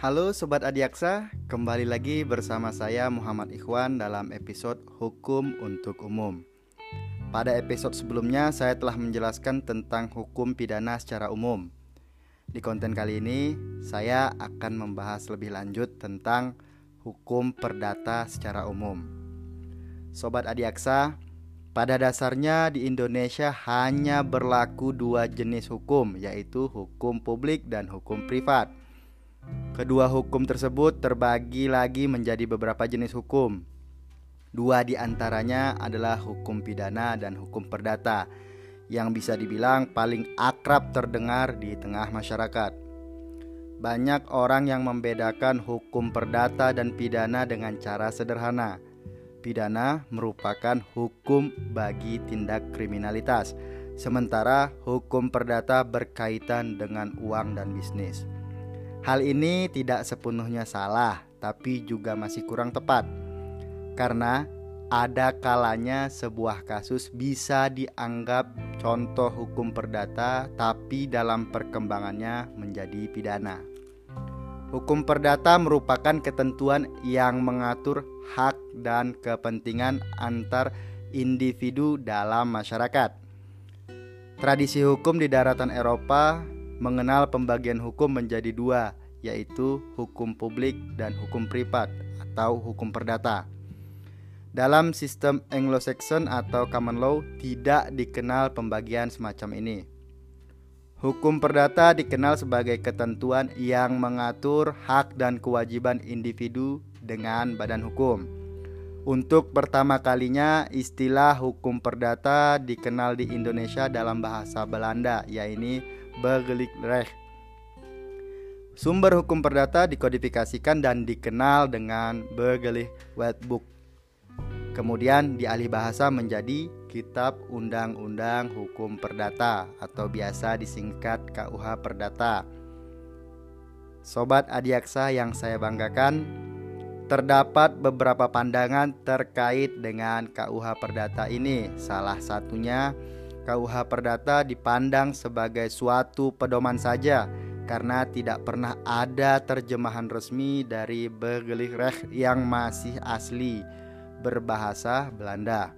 Halo Sobat Adiaksa, kembali lagi bersama saya Muhammad Ikhwan dalam episode Hukum untuk Umum. Pada episode sebelumnya saya telah menjelaskan tentang hukum pidana secara umum. Di konten kali ini saya akan membahas lebih lanjut tentang hukum perdata secara umum. Sobat Adiaksa, pada dasarnya di Indonesia hanya berlaku dua jenis hukum, yaitu hukum publik dan hukum privat. Kedua hukum tersebut terbagi lagi menjadi beberapa jenis hukum. Dua di antaranya adalah hukum pidana dan hukum perdata, yang bisa dibilang paling akrab terdengar di tengah masyarakat. Banyak orang yang membedakan hukum perdata dan pidana dengan cara sederhana. Pidana merupakan hukum bagi tindak kriminalitas, sementara hukum perdata berkaitan dengan uang dan bisnis. Hal ini tidak sepenuhnya salah, tapi juga masih kurang tepat. Karena ada kalanya sebuah kasus bisa dianggap contoh hukum perdata, tapi dalam perkembangannya menjadi pidana. Hukum perdata merupakan ketentuan yang mengatur hak dan kepentingan antar individu dalam masyarakat. Tradisi hukum di daratan Eropa mengenal pembagian hukum menjadi dua, yaitu hukum publik dan hukum privat atau hukum perdata. Dalam sistem Anglo-Saxon atau common law tidak dikenal pembagian semacam ini. Hukum perdata dikenal sebagai ketentuan yang mengatur hak dan kewajiban individu dengan badan hukum. Untuk pertama kalinya istilah hukum perdata dikenal di Indonesia dalam bahasa Belanda, yaitu Burgerlijk Sumber hukum perdata dikodifikasikan dan dikenal dengan Burgerlijk Wetboek. Kemudian dialih bahasa menjadi Kitab Undang-Undang Hukum Perdata atau biasa disingkat KUH Perdata. Sobat Adiaksa yang saya banggakan, terdapat beberapa pandangan terkait dengan KUH Perdata ini. Salah satunya KUH Perdata dipandang sebagai suatu pedoman saja karena tidak pernah ada terjemahan resmi dari Burgerlijk yang masih asli berbahasa Belanda.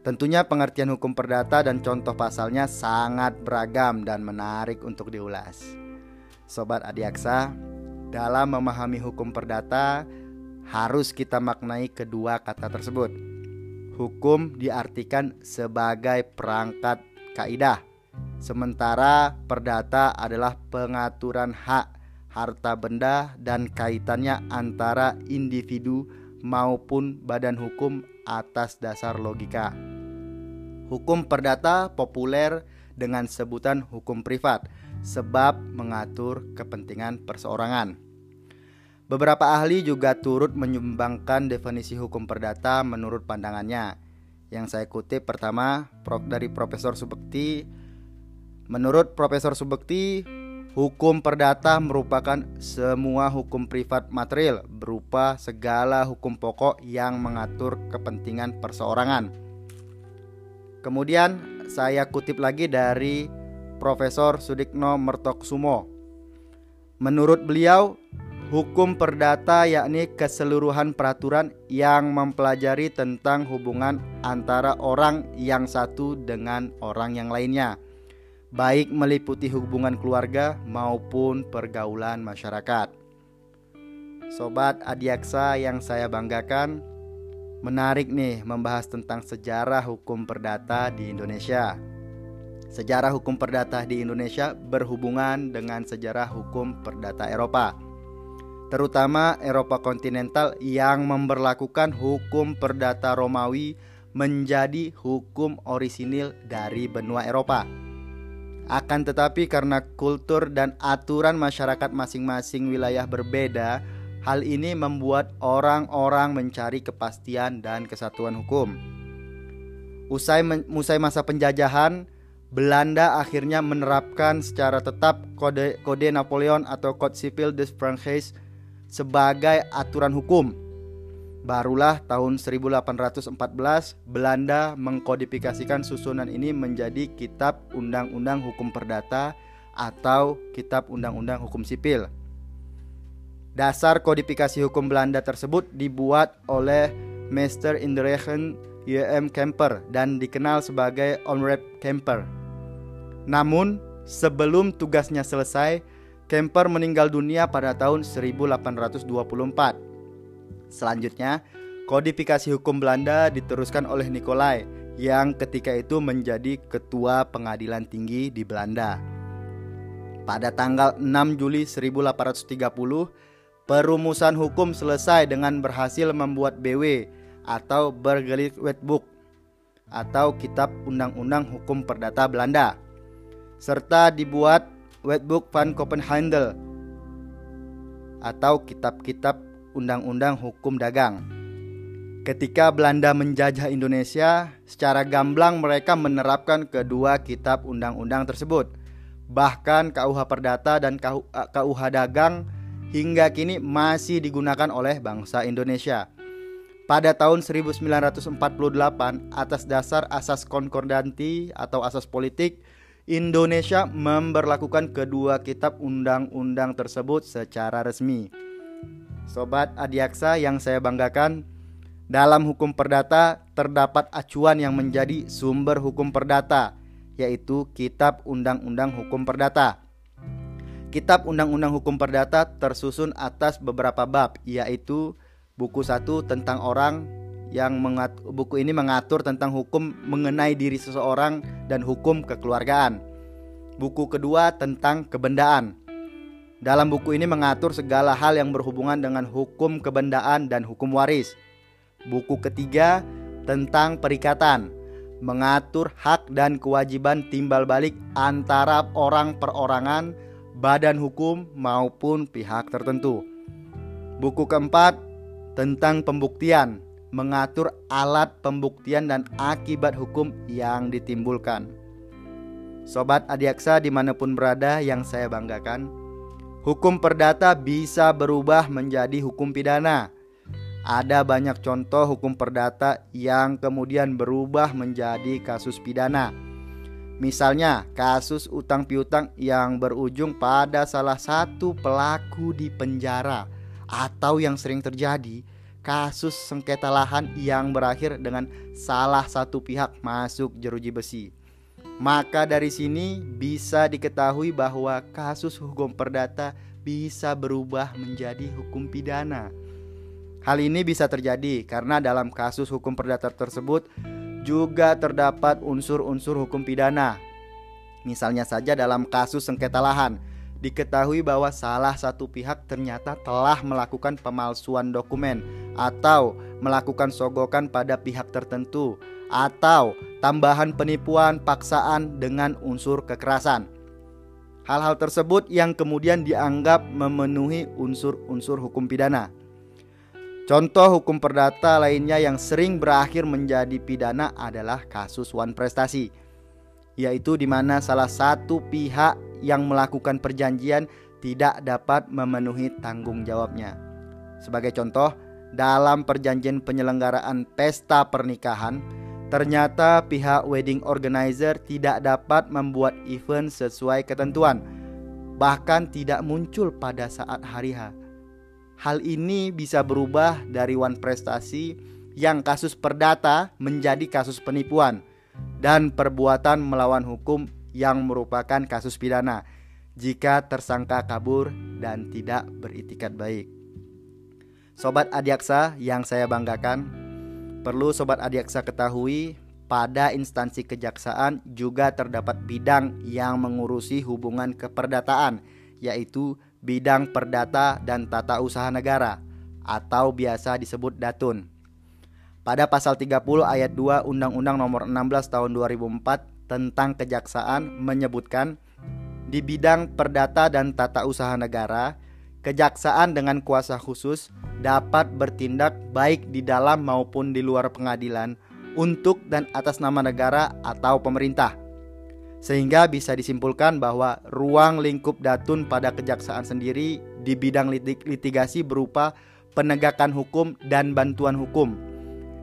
Tentunya pengertian hukum perdata dan contoh pasalnya sangat beragam dan menarik untuk diulas. Sobat Adiaksa, dalam memahami hukum perdata harus kita maknai kedua kata tersebut. Hukum diartikan sebagai perangkat kaidah, sementara perdata adalah pengaturan hak, harta benda, dan kaitannya antara individu maupun badan hukum atas dasar logika. Hukum perdata populer dengan sebutan hukum privat, sebab mengatur kepentingan perseorangan. Beberapa ahli juga turut menyumbangkan definisi hukum perdata menurut pandangannya. Yang saya kutip pertama dari Profesor Subekti. Menurut Profesor Subekti, hukum perdata merupakan semua hukum privat material berupa segala hukum pokok yang mengatur kepentingan perseorangan. Kemudian saya kutip lagi dari Profesor Sudikno Mertoksumo. Menurut beliau, Hukum perdata yakni keseluruhan peraturan yang mempelajari tentang hubungan antara orang yang satu dengan orang yang lainnya, baik meliputi hubungan keluarga maupun pergaulan masyarakat. Sobat Adiaksa yang saya banggakan, menarik nih membahas tentang sejarah hukum perdata di Indonesia. Sejarah hukum perdata di Indonesia berhubungan dengan sejarah hukum perdata Eropa terutama Eropa kontinental yang memperlakukan hukum perdata Romawi menjadi hukum orisinil dari benua Eropa. Akan tetapi karena kultur dan aturan masyarakat masing-masing wilayah berbeda, hal ini membuat orang-orang mencari kepastian dan kesatuan hukum. Usai, usai masa penjajahan, Belanda akhirnya menerapkan secara tetap kode, kode Napoleon atau Code Civil des Franchises sebagai aturan hukum. Barulah tahun 1814 Belanda mengkodifikasikan susunan ini menjadi Kitab Undang-Undang Hukum Perdata atau Kitab Undang-Undang Hukum Sipil. Dasar kodifikasi hukum Belanda tersebut dibuat oleh Meester in the Regen J.M. Kemper dan dikenal sebagai Onrep Kemper. Namun, sebelum tugasnya selesai, Kemper meninggal dunia pada tahun 1824. Selanjutnya, kodifikasi hukum Belanda diteruskan oleh Nikolai yang ketika itu menjadi ketua pengadilan tinggi di Belanda. Pada tanggal 6 Juli 1830, Perumusan hukum selesai dengan berhasil membuat BW atau Burgerlijk Wetboek atau Kitab Undang-Undang Hukum Perdata Belanda serta dibuat Wetboek van Copenhagen atau kitab-kitab undang-undang hukum dagang. Ketika Belanda menjajah Indonesia, secara gamblang mereka menerapkan kedua kitab undang-undang tersebut. Bahkan KUH Perdata dan KUH Dagang hingga kini masih digunakan oleh bangsa Indonesia. Pada tahun 1948, atas dasar asas konkordanti atau asas politik, Indonesia memberlakukan kedua kitab undang-undang tersebut secara resmi. Sobat Adiaksa yang saya banggakan, dalam hukum perdata terdapat acuan yang menjadi sumber hukum perdata, yaitu Kitab Undang-Undang Hukum Perdata. Kitab Undang-Undang Hukum Perdata tersusun atas beberapa bab, yaitu buku satu tentang orang yang mengat, buku ini mengatur tentang hukum mengenai diri seseorang dan hukum kekeluargaan. Buku kedua tentang kebendaan. Dalam buku ini mengatur segala hal yang berhubungan dengan hukum kebendaan dan hukum waris. Buku ketiga tentang perikatan, mengatur hak dan kewajiban timbal balik antara orang perorangan badan hukum maupun pihak tertentu. Buku keempat tentang pembuktian mengatur alat pembuktian dan akibat hukum yang ditimbulkan. Sobat Adiaksa di mana pun berada yang saya banggakan, hukum perdata bisa berubah menjadi hukum pidana. Ada banyak contoh hukum perdata yang kemudian berubah menjadi kasus pidana Misalnya, kasus utang piutang yang berujung pada salah satu pelaku di penjara, atau yang sering terjadi, kasus sengketa lahan yang berakhir dengan salah satu pihak masuk jeruji besi. Maka dari sini bisa diketahui bahwa kasus hukum perdata bisa berubah menjadi hukum pidana. Hal ini bisa terjadi karena dalam kasus hukum perdata tersebut juga terdapat unsur-unsur hukum pidana. Misalnya saja dalam kasus sengketa lahan, diketahui bahwa salah satu pihak ternyata telah melakukan pemalsuan dokumen atau melakukan sogokan pada pihak tertentu atau tambahan penipuan paksaan dengan unsur kekerasan. Hal-hal tersebut yang kemudian dianggap memenuhi unsur-unsur hukum pidana. Contoh hukum perdata lainnya yang sering berakhir menjadi pidana adalah kasus wan prestasi, yaitu di mana salah satu pihak yang melakukan perjanjian tidak dapat memenuhi tanggung jawabnya. Sebagai contoh, dalam perjanjian penyelenggaraan pesta pernikahan, ternyata pihak wedding organizer tidak dapat membuat event sesuai ketentuan, bahkan tidak muncul pada saat hari H Hal ini bisa berubah dari one prestasi yang kasus perdata menjadi kasus penipuan dan perbuatan melawan hukum yang merupakan kasus pidana jika tersangka kabur dan tidak beritikat baik. Sobat Adiaksa yang saya banggakan, perlu Sobat Adiaksa ketahui pada instansi kejaksaan juga terdapat bidang yang mengurusi hubungan keperdataan, yaitu bidang perdata dan tata usaha negara atau biasa disebut Datun. Pada pasal 30 ayat 2 Undang-Undang Nomor 16 Tahun 2004 tentang kejaksaan menyebutkan di bidang perdata dan tata usaha negara, kejaksaan dengan kuasa khusus dapat bertindak baik di dalam maupun di luar pengadilan untuk dan atas nama negara atau pemerintah sehingga bisa disimpulkan bahwa ruang lingkup datun pada kejaksaan sendiri di bidang litigasi berupa penegakan hukum dan bantuan hukum.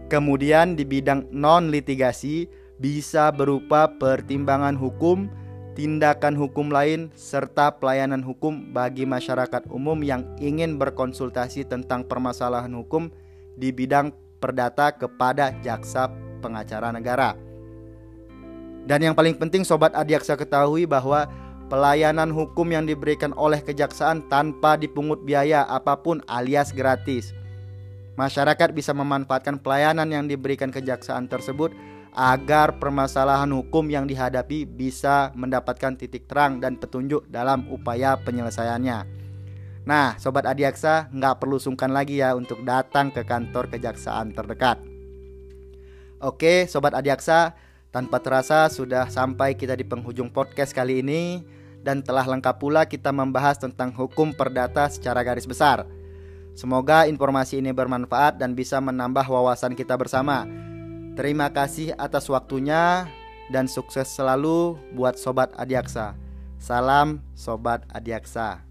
Kemudian di bidang non litigasi bisa berupa pertimbangan hukum tindakan hukum lain, serta pelayanan hukum bagi masyarakat umum yang ingin berkonsultasi tentang permasalahan hukum di bidang perdata kepada jaksa pengacara negara. Dan yang paling penting sobat Adiaksa ketahui bahwa pelayanan hukum yang diberikan oleh kejaksaan tanpa dipungut biaya apa pun alias gratis. Masyarakat bisa memanfaatkan pelayanan yang diberikan kejaksaan tersebut agar permasalahan hukum yang dihadapi bisa mendapatkan titik terang dan petunjuk dalam upaya penyelesaiannya. Nah, Sobat Adiaksa nggak perlu sungkan lagi ya untuk datang ke kantor kejaksaan terdekat. Oke, Sobat Adiaksa, tanpa terasa sudah sampai kita di penghujung podcast kali ini dan telah lengkap pula kita membahas tentang hukum perdata secara garis besar. Semoga informasi ini bermanfaat dan bisa menambah wawasan kita bersama. Terima kasih atas waktunya dan sukses selalu buat Sobat Adiaksa. Salam Sobat Adiaksa.